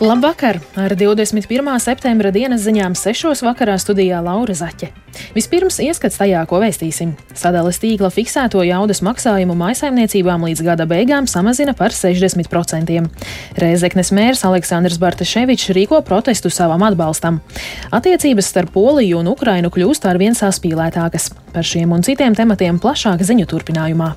Labvakar! Ar 21. septembra dienas ziņām 6. vakarā studijā Laura Zaķe. Vispirms ieskats tajā, ko vēstīsim. Sadales tīkla fiksēto jaudas maksājumu maisaimniecībām līdz gada beigām samazina par 60%. Rēzeknes mērs Aleksandrs Bartaševičs rīko protestu savam atbalstam. Attiecības starp Poliju un Ukrainu kļūst arvien saspīlētākas. Par šiem un citiem tematiem plašāk ziņu turpinājumā.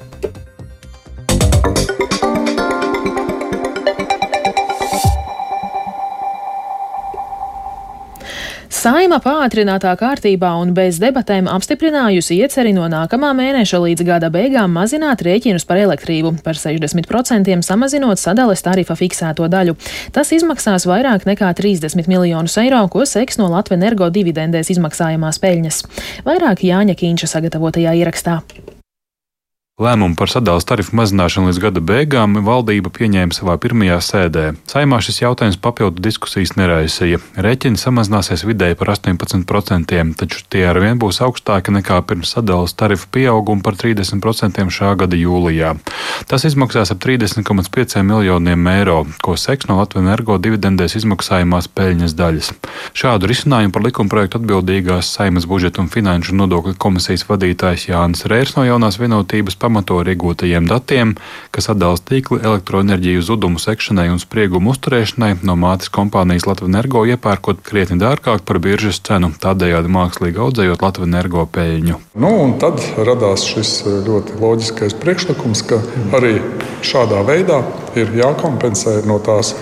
Saima pātrinātā kārtībā un bez debatēm apstiprinājusi ieceri no nākamā mēneša līdz gada beigām mazināt rēķinus par elektrību par 60% samazinot sadales tarifa fiksēto daļu. Tas izmaksās vairāk nekā 30 miljonus eiro, ko seks no Latvijas energo dividendēs izmaksājamās peļņas. Vairāk Jāņa Kīņša sagatavotajā ierakstā. Lēmumu par sadales tarifu mazināšanu līdz gada beigām valdība pieņēma savā pirmajā sēdē. Saimā šis jautājums papildu diskusijas neraisīja. Rēķini samazināsies vidēji par 18%, taču tie ar vien būs augstāki nekā pirms sadales tarifu pieauguma par 30% šā gada jūlijā. Tas izmaksās ap 30,5 miljoniem eiro, ko seks no Latvijas energo dividendēs izmaksājumās peļņas daļas. Šādu risinājumu par likumprojektu atbildīgās Saimas budžeta un finanšu nodokļu komisijas vadītājs Jānis Rērs no jaunās vienotības pamato ar iegūtajiem datiem, kas atdalās tīkli elektroenerģiju zudumu sekšanai un spriegumu uzturēšanai no mātes kompānijas Latvijas energo iepērkot krietni dārgāk par biržas cenu, tādējādi mākslīgi audzējot Latvijas energo peļņu. Nu, tad radās šis ļoti loģiskais priekšlikums, ka arī šādā veidā ir jākompensē no tās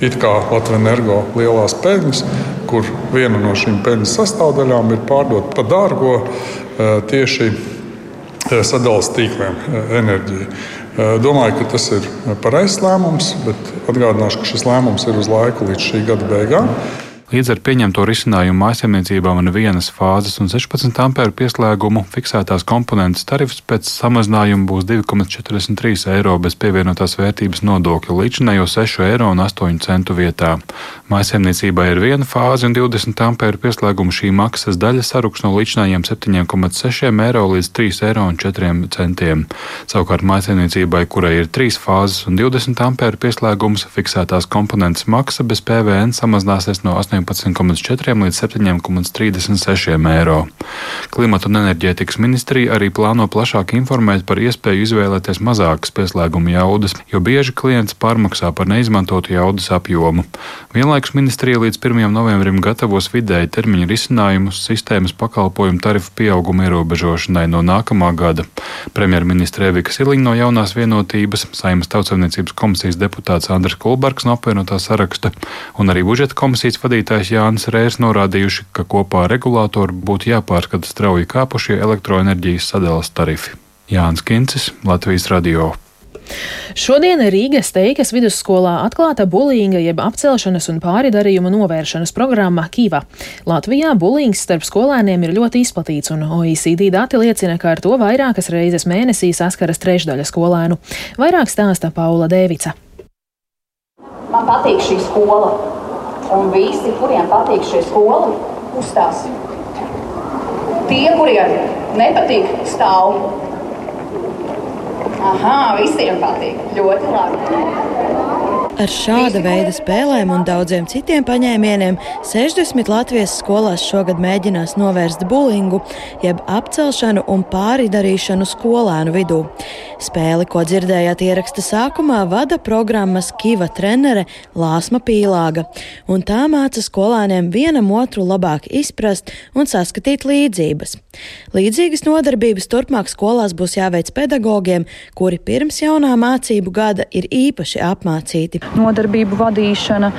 it kā Latvijas energo lielās peļņas, kur viena no šīm peļņas sastāvdaļām ir pārdot par dārgo tieši sadalījuma tīkliem enerģiju. Domāju, ka tas ir pareizs lēmums, bet atgādināšu, ka šis lēmums ir uz laiku līdz šī gada beigām. Līdz ar pieņemto risinājumu mājsaimniecībām un vienas fāzes un 16 ampēru pieslēgumu fiksētās komponentes tarifs pēc samazinājuma būs 2,43 eiro bez pievienotās vērtības nodokļa līdzinējo 6 eiro un 8 centu vietā. Mājsaimniecībai ir viena fāze un 20 ampēru pieslēgumu šī maksas daļa saruks no līdzinājiem 7,6 eiro līdz 3 eiro un 4 centiem. Savukārt mājsaimniecībai, kurai ir 3 fāzes un 20 ampēru pieslēgums, fiksētās komponentes maksa bez PVN samazināsies no 8. 18,4 līdz 7,36 eiro. Klimata un enerģētikas ministrija arī plāno plašāk informēt par iespēju izvēlēties mazākas pieslēguma jaudas, jo bieži klients pārmaksā par neizmantotu jaudas apjomu. Vienlaikus ministrija līdz 1. novembrim gatavos vidēji termiņa risinājumus sistēmas pakalpojumu tarifu pieauguma ierobežošanai no nākamā gada. Premjerministra Evika Siliņa no jaunās vienotības, Saimas tautsavniecības komisijas deputāts Andris Kulbergs no apvienotā saraksta un arī budžeta komisijas vadītājs vadītājs Jānis Rērs norādījuši, ka kopā ar regulātoru būtu jāpārskata strauji kāpušie elektroenerģijas sadales tarifi. Jānis Kincis, Latvijas Radio. Šodien Rīgas teikas vidusskolā atklāta bulīnga jeb apcelšanas un pāridarījuma novēršanas programma Kiva. Latvijā bulīngs starp skolēniem ir ļoti izplatīts, un OECD dati liecina, ka ar to vairākas reizes mēnesī saskaras trešdaļa skolēnu. Vairāk stāsta Paula Dēvica. Man patīk šī skola un visi, kuriem patīk šī skola, uzstās. Tie, kuriem nepatīk, stāv. Aha, visiem patīk. Ļoti labi. Ar šāda veida spēlēm un daudziem citiem paņēmieniem 60 Latvijas skolās šogad mēģinās novērst bulingu, jeb apcelšanu un pāridarīšanu skolēnu vidū. Spēli, ko dzirdējāt ieraksta sākumā, vada programmas Kiva trenere Lāsma Pīlāga, un tā māca skolēniem vienam otru labāk izprast un saskatīt līdzības. Līdzīgas nodarbības turpmāk skolās būs jāveic pedagogiem, kuri pirms jaunā mācību gada ir īpaši apmācīti nodarbību vadīšana,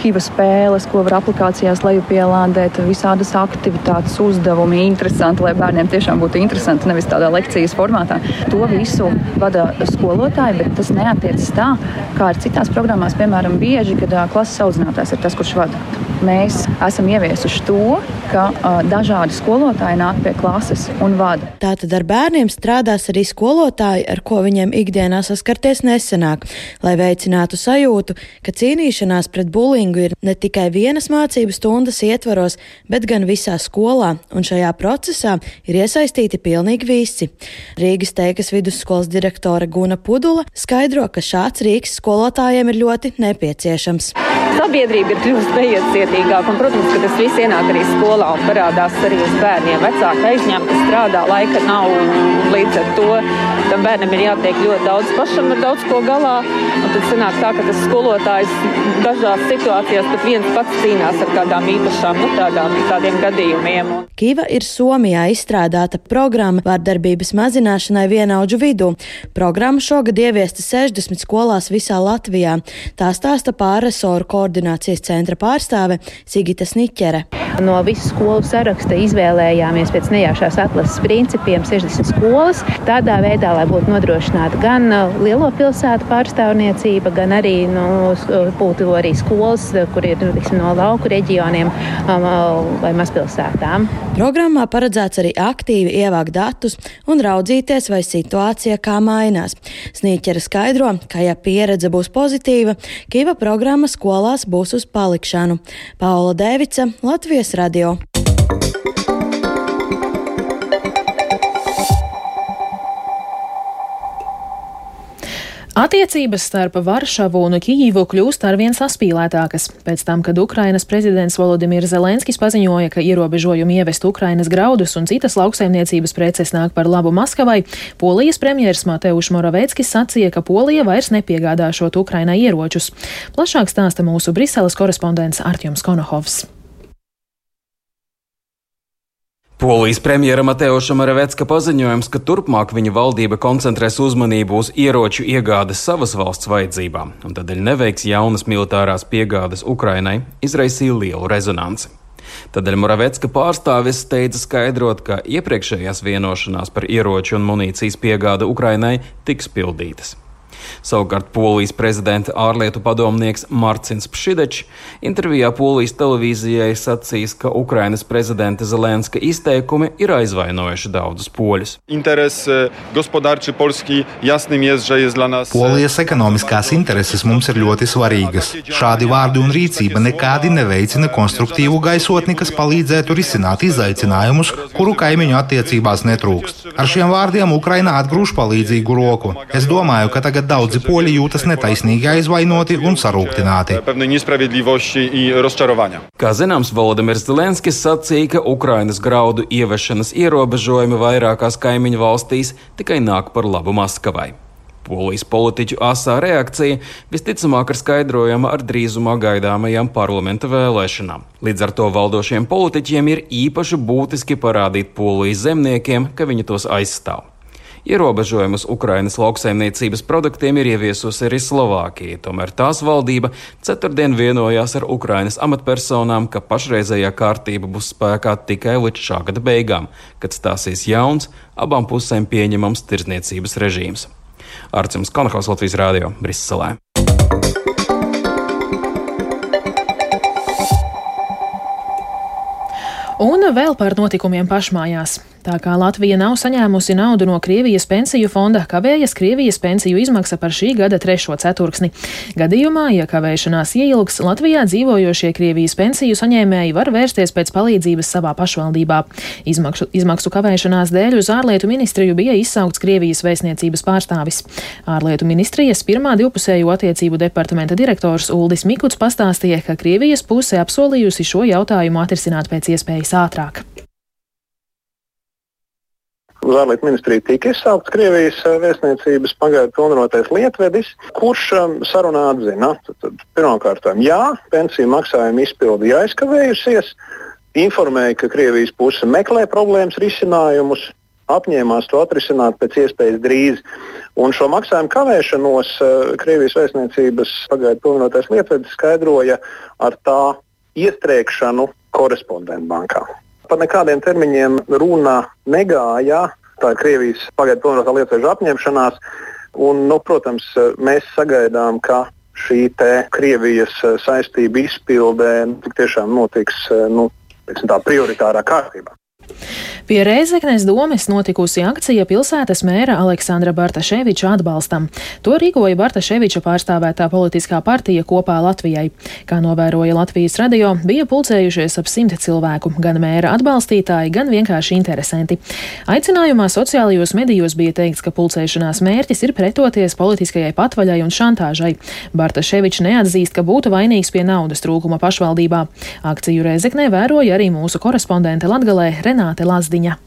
kiva spēles, ko var aplikācijās lejupielādēt, visādas aktivitātes, uzdevumi, interesanti, lai bērniem tiešām būtu interesanti, nevis tādā lekcijas formātā. To visu vada skolotāji, bet tas neatiecas tā, kā ir citās programmās, piemēram, bieži, kad klases audzinātājs ir tas, kurš vada. Mēs esam ieviesuši to, ka uh, dažādi skolotāji nāk pie klases un vada. Tātad ar bērniem strādās arī skolotāji, ar ko viņiem ikdienā saskarties nesenāk, lai veicinātu sajūtu, ka cīnīšanās pret bulingu ir ne tikai vienas mācību stundas ietvaros, bet gan visā skolā, un šajā procesā ir iesaistīti pilnīgi visi. Rīgas teikas vidusskolas direktore Guna Pudula skaidro, ka šāds rīks skolotājiem ir ļoti nepieciešams. Sabiedrība ir kļuvusi neiecietīgāka, un, protams, ka tas viss ienāk arī skolā un parādās arī uz bērniem. Vecāki aizņemti strādā, laika nav, līdz ar to tam bērnam ir jātiek ļoti daudz pašam ar daudz ko galā. Un tad sanāk tā, ka tas skolotājs dažās situācijās pat viens pats cīnās ar kādām īpašām, nu, tādām, tādiem gadījumiem. Kiva ir Somijā izstrādāta programma vārdarbības mazināšanai vienaudžu vidū. Programma šogad ieviesta 60 skolās visā Latvijā. Tā stāsta pārresoru koordinācijas centra pārstāve Sigita Snickare. No visu skolu saraksta izvēlējāmies pēc nejaušās atlases principiem 60 skolas. Tādā veidā, lai būtu nodrošināta gan uh, lielo pilsētu pārstāvniecība, gan arī nu, būtu arī skolas, kur ir tiksim, no lauku reģioniem um, uh, vai mazpilsētām. Programmā paredzēts arī aktīvi ievākt datus un raudzīties, vai situācija kā mainās. Sniķere skaidro, ka ja pieredze būs pozitīva, Kiva programma skolās būs uz palikšanu. Paula Dēvica, Latvijas radio. Attiecības starp Varšavu un Kijivu kļūst arvien saspīlētākas. Pēc tam, kad Ukrainas prezidents Volodimirs Zelenskis paziņoja, ka ierobežojumi ievest Ukrainas graudus un citas lauksaimniecības preces nāk par labu Maskavai, Polijas premjeras Mateuš Moraveckis sacīja, ka Polija vairs nepiegādāšot Ukrainai ieročus. Plašāk stāsta mūsu Briseles korespondents Artjoms Konohovs. Polijas premjera Mateuša Maravecka paziņojums, ka turpmāk viņa valdība koncentrēs uzmanību uz ieroču iegādes savas valsts vajadzībām, un tādēļ neveiks jaunas militārās piegādes Ukrainai, izraisīja lielu rezonanci. Tādēļ Moravecka pārstāvis steidza skaidrot, ka iepriekšējās vienošanās par ieroču un munīcijas piegādi Ukrainai tiks pildītas. Savukārt Polijas prezidenta ārlietu padomnieks Marcins Pšidečs intervijā Polijas televīzijai sacīs, ka Ukrainas prezidenta Zelenska izteikumi ir aizvainojuši daudzus poļus. Polijas ekonomiskās intereses mums ir ļoti svarīgas. Šādi vārdi un rīcība nekādi neveicina konstruktīvu gaisotni, kas palīdzētu risināt izaicinājumus, kuru kaimiņu attiecībās netrūkst. Ar šiem vārdiem Ukraina atgrūž palīdzīgu roku. Es domāju, ka tagad daudzi poļi jūtas netaisnīgi aizvainoti un sarūktināti. Kā zināms, Volodimirs Zelenskis sacīja, ka Ukrainas graudu ievešanas ierobežojumi vairākās kaimiņu valstīs tikai nāk par labu Maskavai. Polijas politiķu asā reakcija visticamāk ir skaidrojama ar drīzumā gaidāmajām parlamenta vēlēšanām. Līdz ar to valdošiem politiķiem ir īpaši būtiski parādīt polijas zemniekiem, ka viņi tos aizstāv. Ierobežojumus Ukrainas lauksaimniecības produktiem ir ieviesusi arī Slovākija, tomēr tās valdība ceturtdien vienojās ar Ukrainas amatpersonām, ka pašreizējā kārtība būs spēkā tikai līdz šā gada beigām, kad stāsies jauns, abām pusēm pieņemams tirdzniecības režīms. Arcīms Konahaus Latvijas Rādio Briselē. Un vēl par notikumiem pašmājās. Tā kā Latvija nav saņēmusi naudu no Krievijas pensiju fonda, kavējas Krievijas pensiju izmaksa par šī gada trešo ceturksni. Gadījumā, ja kavēšanās ieilgs, Latvijā dzīvojošie Krievijas pensiju saņēmēji var vērsties pēc palīdzības savā pašvaldībā. Izmaksu, izmaksu kavēšanās dēļ uz ārlietu ministriju bija izsaukts Krievijas vēstniecības pārstāvis. Ārlietu ministrijas pirmā divpusējo attiecību departamenta direktors Uldis Mikuts pastāstīja, ka Krievijas puse apsolījusi šo jautājumu atrisināt pēc iespējas ātrāk. Ārlietu ministriju tika izsaukts Krievijas eh, vēstniecības pagaidu pilnvarotais lietvedis, kurš um, sarunā atzina, pirmkārt, jā, pensiju maksājuma izpildi aizkavējusies, informēja, ka Krievijas puse meklē problēmas risinājumus, apņēmās to atrisināt pēc iespējas drīz. Un šo maksājumu kavēšanos uh, Krievijas vēstniecības pagaidu pilnvarotais lietvedis skaidroja ar tā iestrēgšanu korespondentu bankā par nekādiem termiņiem runa negāja. Tā ir Krievijas pagaidu pilnvarotā lietveža apņemšanās. Un, nu, protams, mēs sagaidām, ka šī Krievijas saistība izpildē tik tiešām notiks nu, tā prioritārā kārtībā. Pie Reizeknes domes notikusi akcija pilsētas mēra Aleksandra Bartaševiča atbalstam. To rīkoja Bartaševiča pārstāvētā politiskā partija kopā Latvijai. Kā novēroja Latvijas radio, bija pulcējušies ap simti cilvēku, gan mēra atbalstītāji, gan vienkārši interesanti. Aicinājumā sociālajos medijos bija teikts, ka pulcēšanās mērķis ir pretoties politiskajai patvaļai un šantāžai. Bartaševičs neatzīst, ka būtu vainīgs pie naudas trūkuma pašvaldībā. Akciju Reizeknē vēroja arī mūsu korespondente Latgalē Renāte Lazdiņa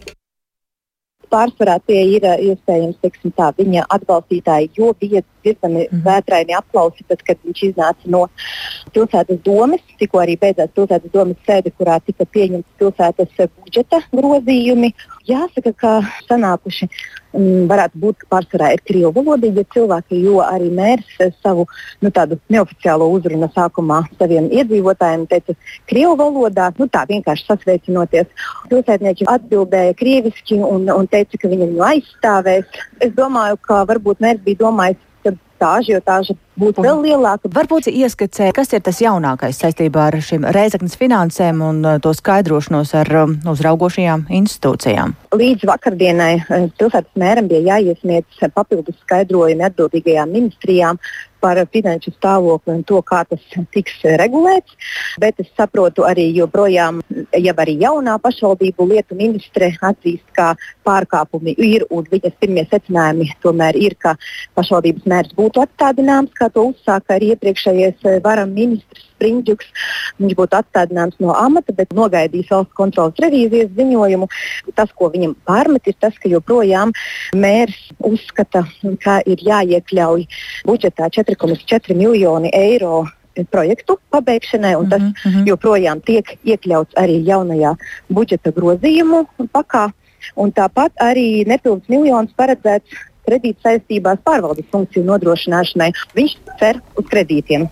pārsvarā tie ir iespējams teiksim, tā, viņa atbalstītāji, jo bija diezgan mm. vētraini aplausi, tad, kad viņš iznāca no pilsētas domes. Tikko arī beidzās pilsētas domes sēde, kurā tika pieņemts pilsētas budžeta grozījumi. Jāsaka, ka sanākuši um, varētu būt, pārsvarā ir krievu valodīgi cilvēki, jo arī mērs savu nu, neoficiālo uzrunu sākumā saviem iedzīvotājiem teica krievu valodā, nu, tā vienkārši sasveicinoties. Pilsētnieki atbildēja krieviski un, un teica, ka viņi viņu aizstāvēs. Es domāju, ka varbūt mērs bija domājis tā ažiotāža būtu vēl lielāka. Varbūt ieskicē, kas ir tas jaunākais saistībā ar šīm reizeknas finansēm un uh, to skaidrošanos ar um, uzraugošajām institūcijām. Līdz vakardienai uh, pilsētas mēram bija jāiesniedz papildus skaidrojumi atbildīgajām ministrijām par finanšu stāvokli un to, kā tas tiks regulēts. Bet es saprotu arī joprojām, ja arī jaunā pašvaldību lietu ministre atzīst, ka pārkāpumi ir un viņas pirmie secinājumi tomēr ir, ka pašvaldības mērs būtu atstādināms, kā to uzsāka arī iepriekšējais varam ministrs Springģuks. Viņš būtu atstādināms no amata, bet nogaidīs valsts kontrolas revīzijas ziņojumu. Tas, ko viņam pārmet, ir tas, ka joprojām mērs uzskata, ka ir jāiekļauj budžetā 4,4 miljoni eiro projektu pabeigšanai, un tas mm -hmm. joprojām tiek iekļauts arī jaunajā budžeta grozījumu pakā. Un tāpat arī nepilns miljons paredzēts kredītsaistībās pārvaldes funkciju nodrošināšanai. Viņš cer uz kredītiem.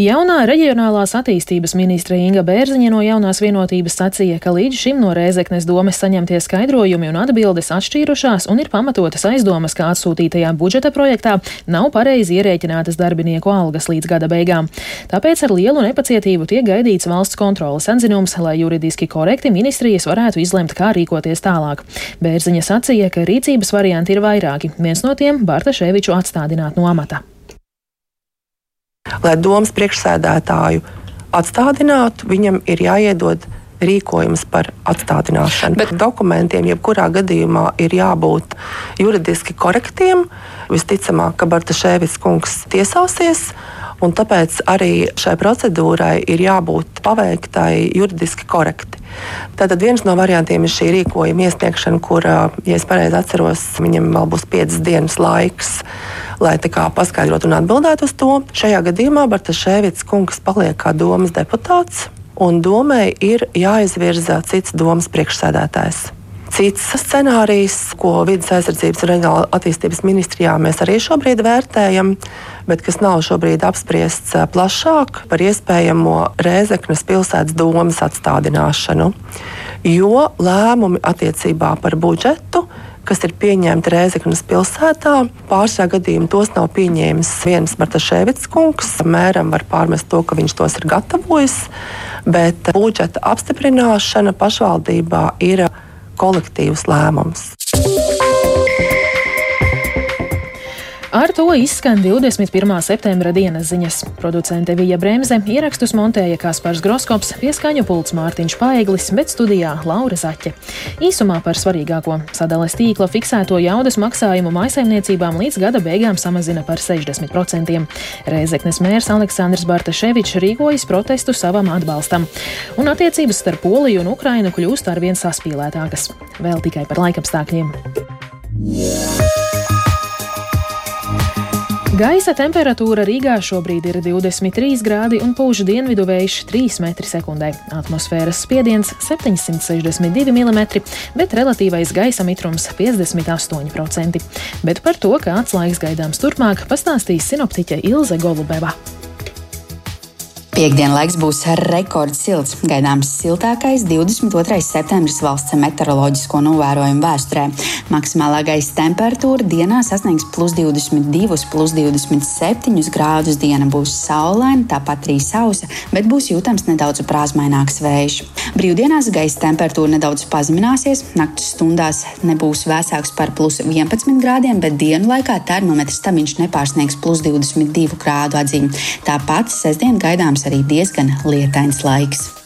Jaunā reģionālās attīstības ministre Inga Bērziņa no jaunās vienotības sacīja, ka līdz šim no Rēzeknes domes saņemtie skaidrojumi un atbildes atšķīrušās un ir pamatotas aizdomas, ka atsūtītajā budžeta projektā nav pareizi ierēķinātas darbinieku algas līdz gada beigām. Tāpēc ar lielu nepacietību tiek gaidīts valsts kontrolas atzinums, lai juridiski korekti ministrijas varētu izlemt, kā rīkoties tālāk. Bērziņa sacīja, ka rīcības varianti ir vairāki. Viens no tiem - Bartaševiču atstādināt no amata lai domas priekšsēdētāju atstādinātu, viņam ir jāiedod rīkojums par atstādināšanu. Bet dokumentiem, jebkurā gadījumā, ir jābūt juridiski korektiem. Visticamāk, ka Bartašēvis kungs tiesāsies. Un tāpēc arī šai procedūrai ir jābūt paveiktai juridiski korekti. Tātad viens no variantiem ir šī rīkojuma iesniegšana, kur, ja es pareizi atceros, viņam vēl būs piecas dienas laiks lai paskaidrotu un atbildētu uz to. Šajā gadījumā Bartaševits kungs paliek kā domas deputāts, un domai ir jāizvirza cits domas priekšsēdētājs. Cits scenārijs, ko vidas aizsardzības un reģionāla attīstības ministrijā mēs arī šobrīd vērtējam, bet kas nav šobrīd apspriests plašāk par iespējamo Rēzeknas pilsētas domas atstādināšanu. Jo lēmumi attiecībā par budžetu kas ir pieņemti Rēzeknas pilsētā. Pārsvarā gadījumā tos nav pieņēmis viens Bartaševits kungs. Mēram var pārmest to, ka viņš tos ir gatavojis, bet budžeta apstiprināšana pašvaldībā ir kolektīvs lēmums. Ar to izskan 21. septembra dienas ziņas. Producente Vija Bremse ierakstus montēja Kaspars Groskops, pieskaņu pults Mārtiņš Paeglis, bet studijā Laura Zaķe. Īsumā par svarīgāko sadales tīkla fiksēto jaudas maksājumu maisaimniecībām līdz gada beigām samazina par 60%. Rēzeknes mērs Aleksandrs Bartaševičs rīkojas protestu savam atbalstam, un attiecības starp Poliju un Ukrainu kļūst arvien saspīlētākas. Vēl tikai par laikapstākļiem. Yeah. Gaisa temperatūra Rīgā šobrīd ir 23 grādi un pūš dienvidu vējš 3 m2. Atmosfēras spiediens 762 mm, bet relatīvais gaisa mitrums 58%. Bet par to, kāds laiks gaidāms turpmāk, pastāstīs sinoptiķe Ilze Golubeva. Piektdien laiks būs rekords silts. Gaidāms siltākais 22. septembris valsts meteoroloģisko novērojumu vēsturē. Maksimālā gaisa temperatūra dienā sasniegs plus 22, plus 27 grādus. Diena būs saulaina, tāpat arī sausa, bet būs jūtams nedaudz prāsmaināks vējš. Brīvdienās gaisa temperatūra nedaudz pazemināsies, naktas stundās nebūs vēsāks par plus 11 grādiem, bet dienu laikā termometrs tamiņš nepārsniegs plus 22 grādu atzīmi. Tāpat sestdien gaidāms arī diezgan lietains laiks.